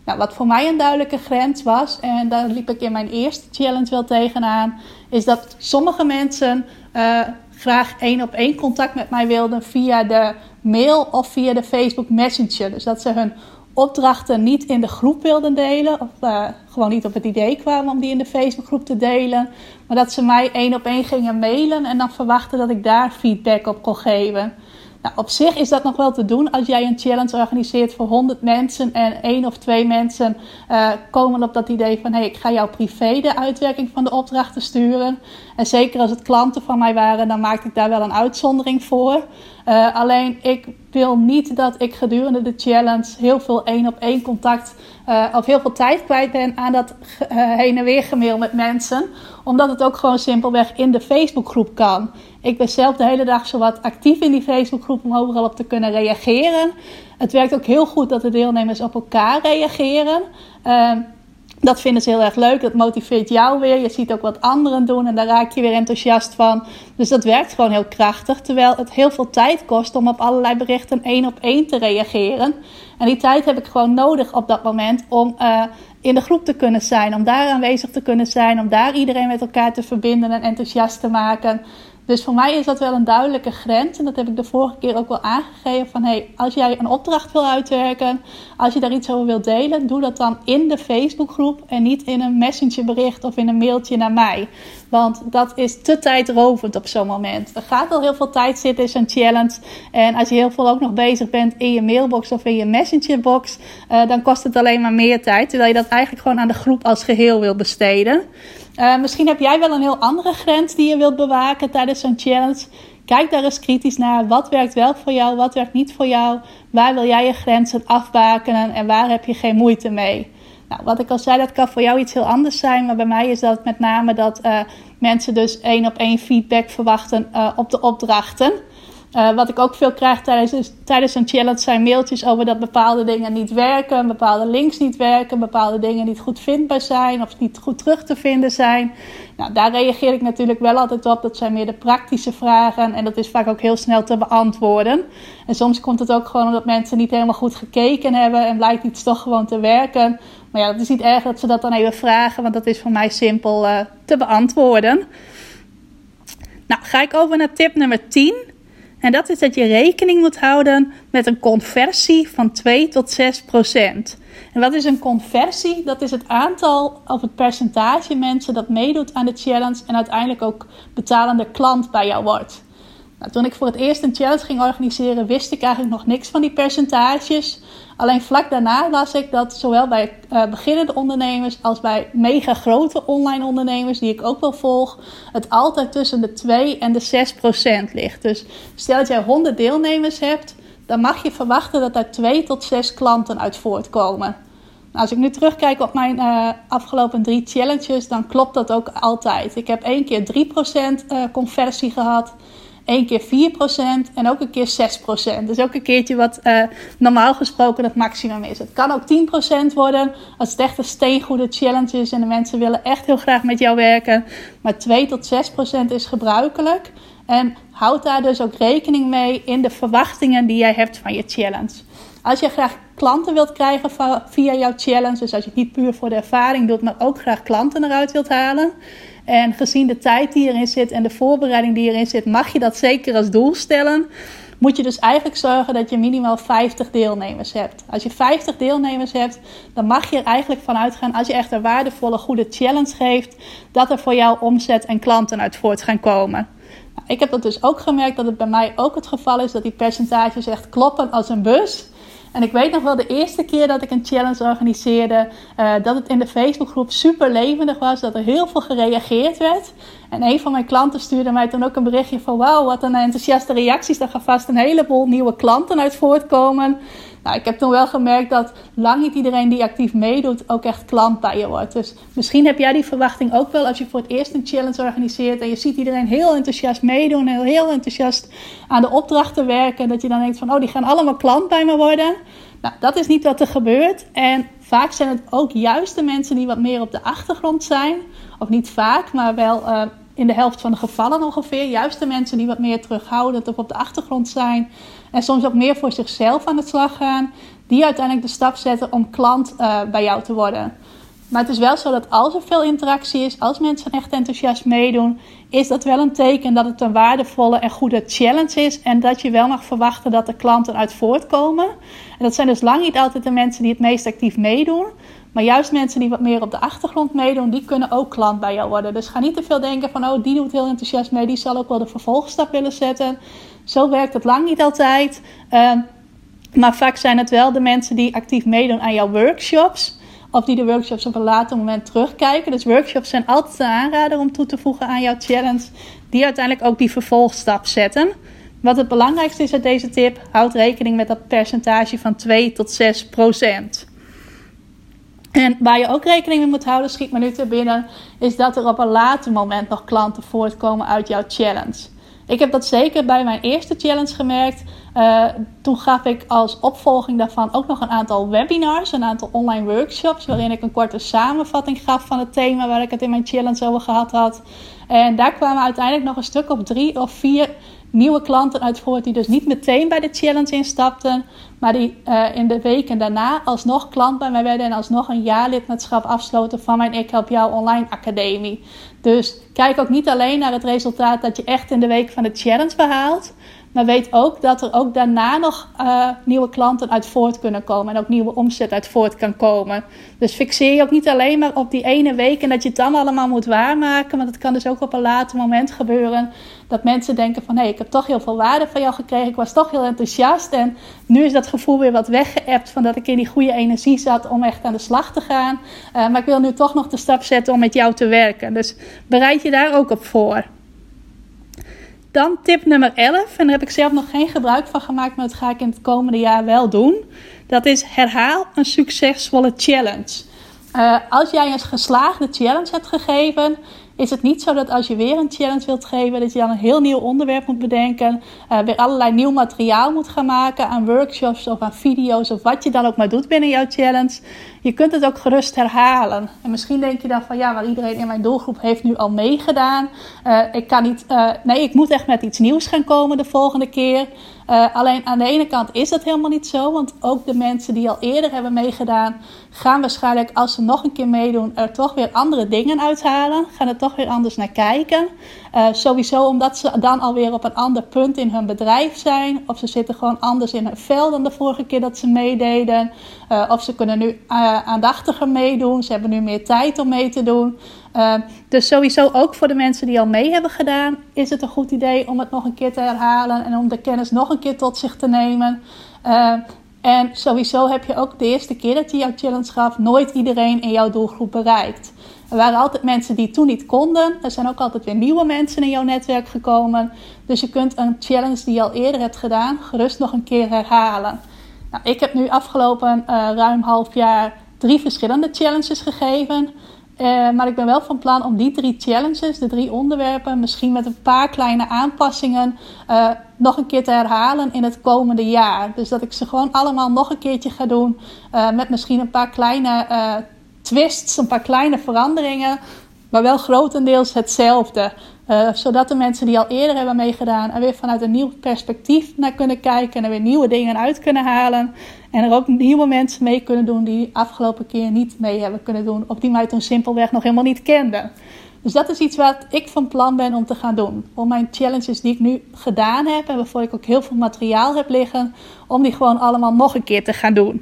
Nou, wat voor mij een duidelijke grens was, en daar liep ik in mijn eerste challenge wel tegenaan, is dat sommige mensen uh, graag één op één contact met mij wilden via de mail of via de Facebook Messenger. Dus dat ze hun opdrachten niet in de groep wilden delen, of uh, gewoon niet op het idee kwamen om die in de Facebookgroep te delen, maar dat ze mij één op één gingen mailen en dan verwachten dat ik daar feedback op kon geven. Nou, op zich is dat nog wel te doen als jij een challenge organiseert voor 100 mensen en één of twee mensen uh, komen op dat idee van hey, ik ga jou privé de uitwerking van de opdrachten sturen. En zeker als het klanten van mij waren, dan maakte ik daar wel een uitzondering voor. Uh, alleen ik wil niet dat ik gedurende de challenge heel veel één op één contact uh, of heel veel tijd kwijt ben aan dat uh, heen en weer gemail met mensen. Omdat het ook gewoon simpelweg in de Facebookgroep kan. Ik ben zelf de hele dag zo wat actief in die Facebookgroep om overal op te kunnen reageren. Het werkt ook heel goed dat de deelnemers op elkaar reageren. Dat vinden ze heel erg leuk. Dat motiveert jou weer. Je ziet ook wat anderen doen en daar raak je weer enthousiast van. Dus dat werkt gewoon heel krachtig. Terwijl het heel veel tijd kost om op allerlei berichten één op één te reageren. En die tijd heb ik gewoon nodig op dat moment om uh, in de groep te kunnen zijn. Om daar aanwezig te kunnen zijn. Om daar iedereen met elkaar te verbinden en enthousiast te maken. Dus voor mij is dat wel een duidelijke grens. En dat heb ik de vorige keer ook wel aangegeven. Van hey, als jij een opdracht wil uitwerken, als je daar iets over wilt delen, doe dat dan in de Facebookgroep en niet in een messengerbericht of in een mailtje naar mij. Want dat is te tijdrovend op zo'n moment. Er gaat al heel veel tijd zitten in zo'n challenge. En als je heel veel ook nog bezig bent in je mailbox of in je messengerbox, uh, dan kost het alleen maar meer tijd. Terwijl je dat eigenlijk gewoon aan de groep als geheel wil besteden. Uh, misschien heb jij wel een heel andere grens die je wilt bewaken tijdens zo'n challenge. Kijk daar eens kritisch naar. Wat werkt wel voor jou, wat werkt niet voor jou? Waar wil jij je grenzen afbakenen en waar heb je geen moeite mee? Nou, wat ik al zei, dat kan voor jou iets heel anders zijn. Maar bij mij is dat met name dat uh, mensen dus één op één feedback verwachten uh, op de opdrachten. Uh, wat ik ook veel krijg tijdens, tijdens een challenge zijn mailtjes over dat bepaalde dingen niet werken, bepaalde links niet werken, bepaalde dingen niet goed vindbaar zijn of niet goed terug te vinden zijn. Nou, daar reageer ik natuurlijk wel altijd op. Dat zijn meer de praktische vragen en dat is vaak ook heel snel te beantwoorden. En soms komt het ook gewoon omdat mensen niet helemaal goed gekeken hebben en blijkt iets toch gewoon te werken. Maar ja, dat is niet erg dat ze dat dan even vragen, want dat is voor mij simpel uh, te beantwoorden. Nou, ga ik over naar tip nummer 10. En dat is dat je rekening moet houden met een conversie van 2 tot 6 procent. En wat is een conversie? Dat is het aantal of het percentage mensen dat meedoet aan de challenge en uiteindelijk ook betalende klant bij jou wordt. Nou, toen ik voor het eerst een challenge ging organiseren, wist ik eigenlijk nog niks van die percentages. Alleen vlak daarna las ik dat zowel bij uh, beginnende ondernemers als bij mega grote online ondernemers, die ik ook wel volg, het altijd tussen de 2 en de 6 procent ligt. Dus stel dat jij 100 deelnemers hebt, dan mag je verwachten dat daar 2 tot 6 klanten uit voortkomen. Nou, als ik nu terugkijk op mijn uh, afgelopen drie challenges, dan klopt dat ook altijd. Ik heb één keer 3% uh, conversie gehad. Eén keer 4% en ook een keer 6%. Dus ook een keertje wat uh, normaal gesproken het maximum is. Het kan ook 10% worden als het echt een steengoede challenge is en de mensen willen echt heel graag met jou werken. Maar 2 tot 6% is gebruikelijk. En houd daar dus ook rekening mee in de verwachtingen die jij hebt van je challenge. Als je graag klanten wilt krijgen via jouw challenge, dus als je het niet puur voor de ervaring doet, maar ook graag klanten eruit wilt halen, en gezien de tijd die erin zit en de voorbereiding die erin zit, mag je dat zeker als doel stellen. Moet je dus eigenlijk zorgen dat je minimaal 50 deelnemers hebt. Als je 50 deelnemers hebt, dan mag je er eigenlijk van uitgaan, als je echt een waardevolle, goede challenge geeft, dat er voor jou omzet en klanten uit voort gaan komen. Nou, ik heb dat dus ook gemerkt dat het bij mij ook het geval is dat die percentages echt kloppen als een bus. En ik weet nog wel de eerste keer dat ik een challenge organiseerde, uh, dat het in de Facebookgroep super levendig was, dat er heel veel gereageerd werd. En een van mijn klanten stuurde mij toen ook een berichtje van wauw, wat een enthousiaste reacties. Daar gaan vast een heleboel nieuwe klanten uit voortkomen. Nou, ik heb toen wel gemerkt dat lang niet iedereen die actief meedoet ook echt klant bij je wordt. Dus misschien heb jij die verwachting ook wel als je voor het eerst een challenge organiseert en je ziet iedereen heel enthousiast meedoen en heel enthousiast aan de opdrachten werken. Dat je dan denkt van, oh, die gaan allemaal klant bij me worden. Nou, dat is niet wat er gebeurt. En vaak zijn het ook juist de mensen die wat meer op de achtergrond zijn. Of niet vaak, maar wel uh, in de helft van de gevallen ongeveer. Juist de mensen die wat meer terughoudend of op de achtergrond zijn. En soms ook meer voor zichzelf aan de slag gaan. Die uiteindelijk de stap zetten om klant uh, bij jou te worden. Maar het is wel zo dat als er veel interactie is, als mensen echt enthousiast meedoen, is dat wel een teken dat het een waardevolle en goede challenge is. En dat je wel mag verwachten dat er klanten uit voortkomen. En dat zijn dus lang niet altijd de mensen die het meest actief meedoen. Maar juist mensen die wat meer op de achtergrond meedoen, die kunnen ook klant bij jou worden. Dus ga niet te veel denken van, oh, die doet heel enthousiast mee, die zal ook wel de vervolgstap willen zetten. Zo werkt het lang niet altijd. Uh, maar vaak zijn het wel de mensen die actief meedoen aan jouw workshops. Of die de workshops op een later moment terugkijken. Dus workshops zijn altijd een aanrader om toe te voegen aan jouw challenge. Die uiteindelijk ook die vervolgstap zetten. Wat het belangrijkste is uit deze tip, houd rekening met dat percentage van 2 tot 6 procent. En waar je ook rekening mee moet houden, schiet me nu te binnen, is dat er op een later moment nog klanten voortkomen uit jouw challenge. Ik heb dat zeker bij mijn eerste challenge gemerkt. Uh, toen gaf ik als opvolging daarvan ook nog een aantal webinars, een aantal online workshops, waarin ik een korte samenvatting gaf van het thema waar ik het in mijn challenge over gehad had. En daar kwamen uiteindelijk nog een stuk of drie of vier nieuwe klanten uit voort die dus niet meteen bij de challenge instapten, maar die uh, in de weken daarna alsnog klant bij mij werden en alsnog een jaarlidmaatschap afsloten van mijn Ik Help Jou Online Academie. Dus kijk ook niet alleen naar het resultaat dat je echt in de week van de challenge behaalt, maar weet ook dat er ook daarna nog uh, nieuwe klanten uit voort kunnen komen. En ook nieuwe omzet uit voort kan komen. Dus fixeer je ook niet alleen maar op die ene week en dat je het dan allemaal moet waarmaken. Want het kan dus ook op een later moment gebeuren. Dat mensen denken van hé, hey, ik heb toch heel veel waarde van jou gekregen. Ik was toch heel enthousiast. En nu is dat gevoel weer wat weggeëpt van dat ik in die goede energie zat om echt aan de slag te gaan. Uh, maar ik wil nu toch nog de stap zetten om met jou te werken. Dus bereid je daar ook op voor. Dan tip nummer 11, en daar heb ik zelf nog geen gebruik van gemaakt, maar dat ga ik in het komende jaar wel doen. Dat is herhaal een succesvolle challenge. Uh, als jij een geslaagde challenge hebt gegeven, is het niet zo dat als je weer een challenge wilt geven, dat je dan een heel nieuw onderwerp moet bedenken, uh, weer allerlei nieuw materiaal moet gaan maken aan workshops of aan video's of wat je dan ook maar doet binnen jouw challenge. Je kunt het ook gerust herhalen. En misschien denk je dan van ja, maar iedereen in mijn doelgroep heeft nu al meegedaan. Uh, ik kan niet, uh, nee, ik moet echt met iets nieuws gaan komen de volgende keer. Uh, alleen aan de ene kant is dat helemaal niet zo, want ook de mensen die al eerder hebben meegedaan, gaan waarschijnlijk als ze nog een keer meedoen er toch weer andere dingen uithalen. Gaan er toch weer anders naar kijken. Uh, sowieso omdat ze dan alweer op een ander punt in hun bedrijf zijn. Of ze zitten gewoon anders in hun vel dan de vorige keer dat ze meededen. Uh, of ze kunnen nu aandachtiger meedoen. Ze hebben nu meer tijd om mee te doen. Dus sowieso ook voor de mensen die al mee hebben gedaan, is het een goed idee om het nog een keer te herhalen en om de kennis nog een keer tot zich te nemen. en sowieso heb je ook de eerste keer dat je jouw challenge gaf, nooit iedereen in jouw doelgroep bereikt. Er waren altijd mensen die toen niet konden. Er zijn ook altijd weer nieuwe mensen in jouw netwerk gekomen. Dus je kunt een challenge die je al eerder hebt gedaan, gerust nog een keer herhalen. Nou, ik heb nu afgelopen uh, ruim half jaar drie verschillende challenges gegeven. Uh, maar ik ben wel van plan om die drie challenges, de drie onderwerpen, misschien met een paar kleine aanpassingen, uh, nog een keer te herhalen in het komende jaar. Dus dat ik ze gewoon allemaal nog een keertje ga doen. met misschien een paar kleine twists, een paar kleine veranderingen, maar wel grotendeels hetzelfde. Zodat de mensen die al eerder hebben meegedaan er weer vanuit een nieuw perspectief naar kunnen kijken en er weer nieuwe dingen uit kunnen halen. En er ook nieuwe mensen mee kunnen doen die afgelopen keer niet mee hebben kunnen doen, of die mij toen simpelweg nog helemaal niet kenden. Dus dat is iets wat ik van plan ben om te gaan doen. Om mijn challenges die ik nu gedaan heb en waarvoor ik ook heel veel materiaal heb liggen, om die gewoon allemaal nog een keer te gaan doen.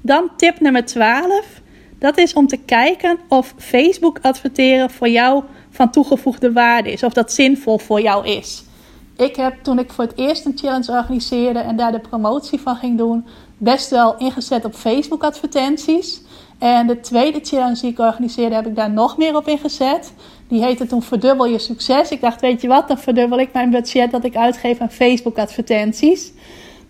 Dan tip nummer 12. Dat is om te kijken of Facebook adverteren voor jou van toegevoegde waarde is. Of dat zinvol voor jou is. Ik heb toen ik voor het eerst een challenge organiseerde en daar de promotie van ging doen, best wel ingezet op Facebook advertenties. En de tweede challenge die ik organiseerde, heb ik daar nog meer op ingezet. Die heette toen Verdubbel je succes. Ik dacht, weet je wat, dan verdubbel ik mijn budget dat ik uitgeef aan Facebook advertenties.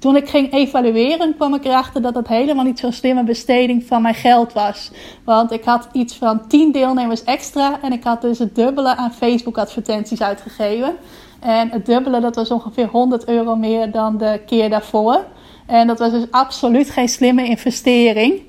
Toen ik ging evalueren, kwam ik erachter dat het helemaal niet zo'n slimme besteding van mijn geld was. Want ik had iets van 10 deelnemers extra en ik had dus het dubbele aan Facebook-advertenties uitgegeven. En het dubbele, dat was ongeveer 100 euro meer dan de keer daarvoor. En dat was dus absoluut geen slimme investering.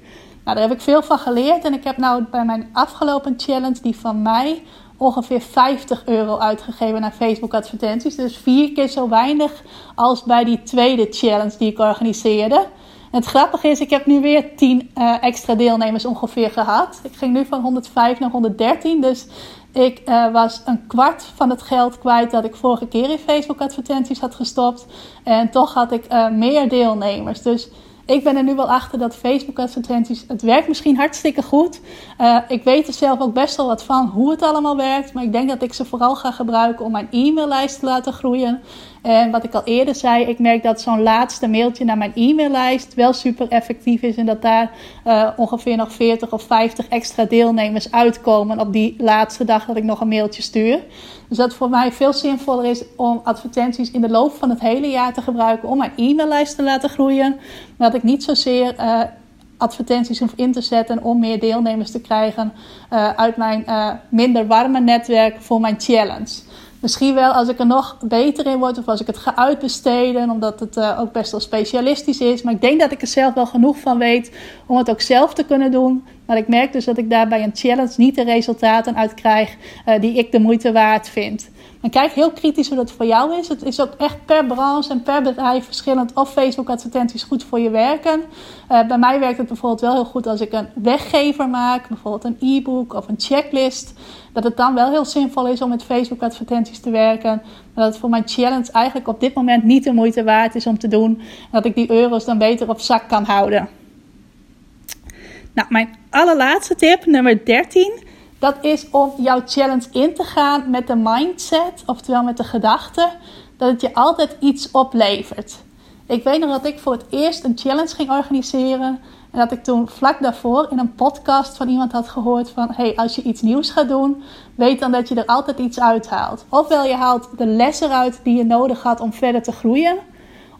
Nou, daar heb ik veel van geleerd. En ik heb nou bij mijn afgelopen challenge, die van mei, ongeveer 50 euro uitgegeven aan Facebook advertenties. Dus vier keer zo weinig als bij die tweede challenge die ik organiseerde. Het grappige is, ik heb nu weer 10 uh, eh, extra deelnemers ongeveer gehad. Ik ging nu van 105 naar 113. Dus ik uh, was een kwart van het geld kwijt dat ik vorige keer in Facebook advertenties had gestopt. En toch had ik uh, meer deelnemers. Dus ik ben er nu wel achter dat Facebook advertenties, het werkt misschien hartstikke goed. Uh, ik weet er zelf ook best wel wat van hoe het allemaal werkt. Maar ik denk dat ik ze vooral ga gebruiken om mijn e-maillijst te laten groeien. En wat ik al eerder zei, ik merk dat zo'n laatste mailtje naar mijn e-maillijst wel super effectief is. En dat daar uh, ongeveer nog 40 of 50 extra deelnemers uitkomen op die laatste dag dat ik nog een mailtje stuur. Dus dat voor mij veel zinvoller is om advertenties in de loop van het hele jaar te gebruiken om mijn e-maillijst te laten groeien. Maar dat ik niet zozeer uh, advertenties hoef in te zetten om meer deelnemers te krijgen uh, uit mijn minder warme netwerk voor mijn challenge. Misschien wel als ik er nog beter in word of als ik het ga uitbesteden, omdat het uh, ook best wel specialistisch is. Maar ik denk dat ik er zelf wel genoeg van weet om het ook zelf te kunnen doen. Maar ik merk dus dat ik daar bij een challenge niet de resultaten uit krijg uh, die ik de moeite waard vind. En kijk heel kritisch hoe dat voor jou is. Het is ook echt per branche en per bedrijf verschillend of Facebook advertenties goed voor je werken. Uh, bij mij werkt het bijvoorbeeld wel heel goed als ik een weggever maak, bijvoorbeeld een e-book of een checklist. Dat het dan wel heel zinvol is om met Facebook advertenties te werken. Maar dat het voor mijn challenge eigenlijk op dit moment niet de moeite waard is om te doen. En dat ik die euro's dan beter op zak kan houden. Nou, mijn allerlaatste tip, nummer 13 dat is om jouw challenge in te gaan met de mindset, oftewel met de gedachte dat het je altijd iets oplevert. Ik weet nog dat ik voor het eerst een challenge ging organiseren. En dat ik toen vlak daarvoor in een podcast van iemand had gehoord van... hey, als je iets nieuws gaat doen, weet dan dat je er altijd iets uithaalt. Ofwel je haalt de les eruit die je nodig had om verder te groeien.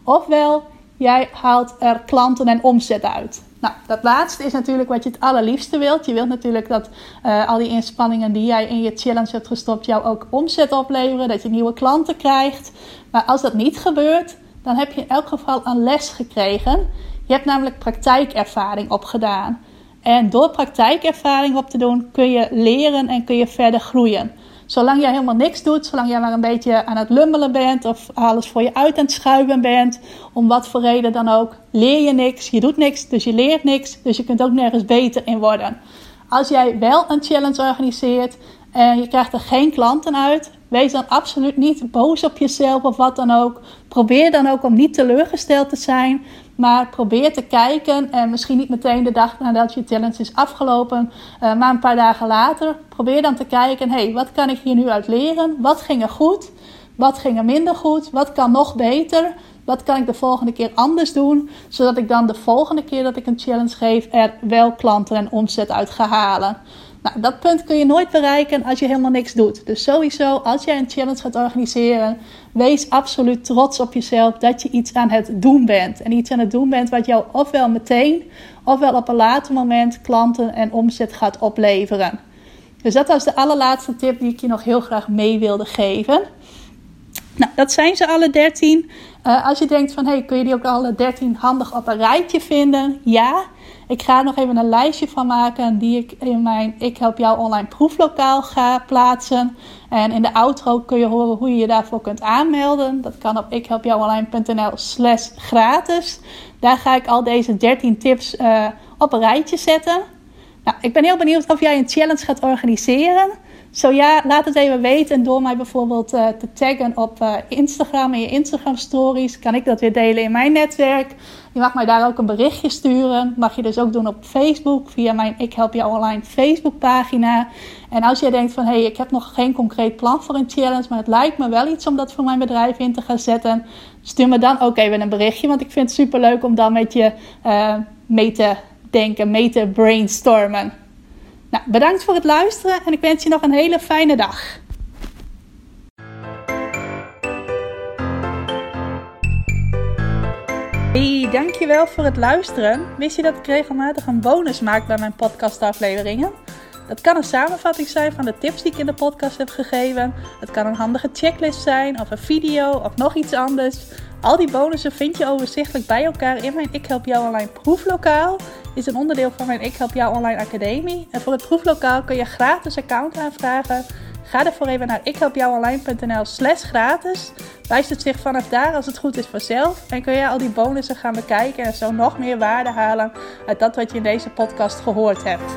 Ofwel jij haalt er klanten en omzet uit. Nou, dat laatste is natuurlijk wat je het allerliefste wilt. Je wilt natuurlijk dat uh, al die inspanningen die jij in je challenge hebt gestopt, jou ook omzet opleveren, dat je nieuwe klanten krijgt. Maar als dat niet gebeurt, dan heb je in elk geval een les gekregen. Je hebt namelijk praktijkervaring opgedaan. En door praktijkervaring op te doen, kun je leren en kun je verder groeien. Zolang jij helemaal niks doet, zolang jij maar een beetje aan het lummelen bent of alles voor je uit aan het schuiven bent, om wat voor reden dan ook, leer je niks. Je doet niks, dus je leert niks, dus je kunt ook nergens beter in worden. Als jij wel een challenge organiseert en je krijgt er geen klanten uit, wees dan absoluut niet boos op jezelf of wat dan ook. Probeer dan ook om niet teleurgesteld te zijn, maar probeer te kijken en misschien niet meteen de dag nadat je challenge is afgelopen, uh, maar een paar dagen later. Probeer dan te kijken, hé, hey, wat kan ik hier nu uit leren? Wat ging er goed? Wat ging er minder goed? Wat kan nog beter? Wat kan ik de volgende keer anders doen? Zodat ik dan de volgende keer dat ik een challenge geef er wel klanten en omzet uit ga halen. Nou, dat punt kun je nooit bereiken als je helemaal niks doet. Dus sowieso, als jij een challenge gaat organiseren, wees absoluut trots op jezelf dat je iets aan het doen bent. En iets aan het doen bent wat jou ofwel meteen, ofwel op een later moment klanten en omzet gaat opleveren. Dus dat was de allerlaatste tip die ik je nog heel graag mee wilde geven. Nou, dat zijn ze alle 13. Uh, als je denkt van, hey, kun je die ook alle 13 handig op een rijtje vinden? Ja. Ik ga nog even een lijstje van maken die ik in mijn Ik Help Jou online proeflokaal ga plaatsen. En in de outro kun je horen hoe je je daarvoor kunt aanmelden. Dat kan op ikhelpjouonline.nl slash gratis. Daar ga ik al deze 13 tips uh, op een rijtje zetten. Nou, ik ben heel benieuwd of jij een challenge gaat organiseren. Zo ja, laat het even weten door mij bijvoorbeeld uh, te taggen op uh, Instagram. In je Instagram stories kan ik dat weer delen in mijn netwerk. Je mag mij daar ook een berichtje sturen. Mag je dus ook doen op Facebook via mijn Ik Help Jou Online Facebook pagina. En als jij denkt van hé, hey, ik heb nog geen concreet plan voor een challenge, maar het lijkt me wel iets om dat voor mijn bedrijf in te gaan zetten. Stuur me dan ook even een berichtje, want ik vind het super leuk om dan met je uh, mee te denken, mee te brainstormen. Nou, bedankt voor het luisteren en ik wens je nog een hele fijne dag. Hey, dankjewel voor het luisteren. Wist je dat ik regelmatig een bonus maak bij mijn podcastafleveringen? Dat kan een samenvatting zijn van de tips die ik in de podcast heb gegeven. Het kan een handige checklist zijn, of een video, of nog iets anders. Al die bonussen vind je overzichtelijk bij elkaar in mijn Ik Help Jou Online proeflokaal. Is een onderdeel van mijn Ik Help Jou Online Academie. En voor het proeflokaal kun je gratis account aanvragen Ga ervoor even naar ikhelpjouonline.nl slash gratis. Wijst het zich vanaf daar als het goed is vanzelf. En kun je al die bonussen gaan bekijken en zo nog meer waarde halen uit dat wat je in deze podcast gehoord hebt.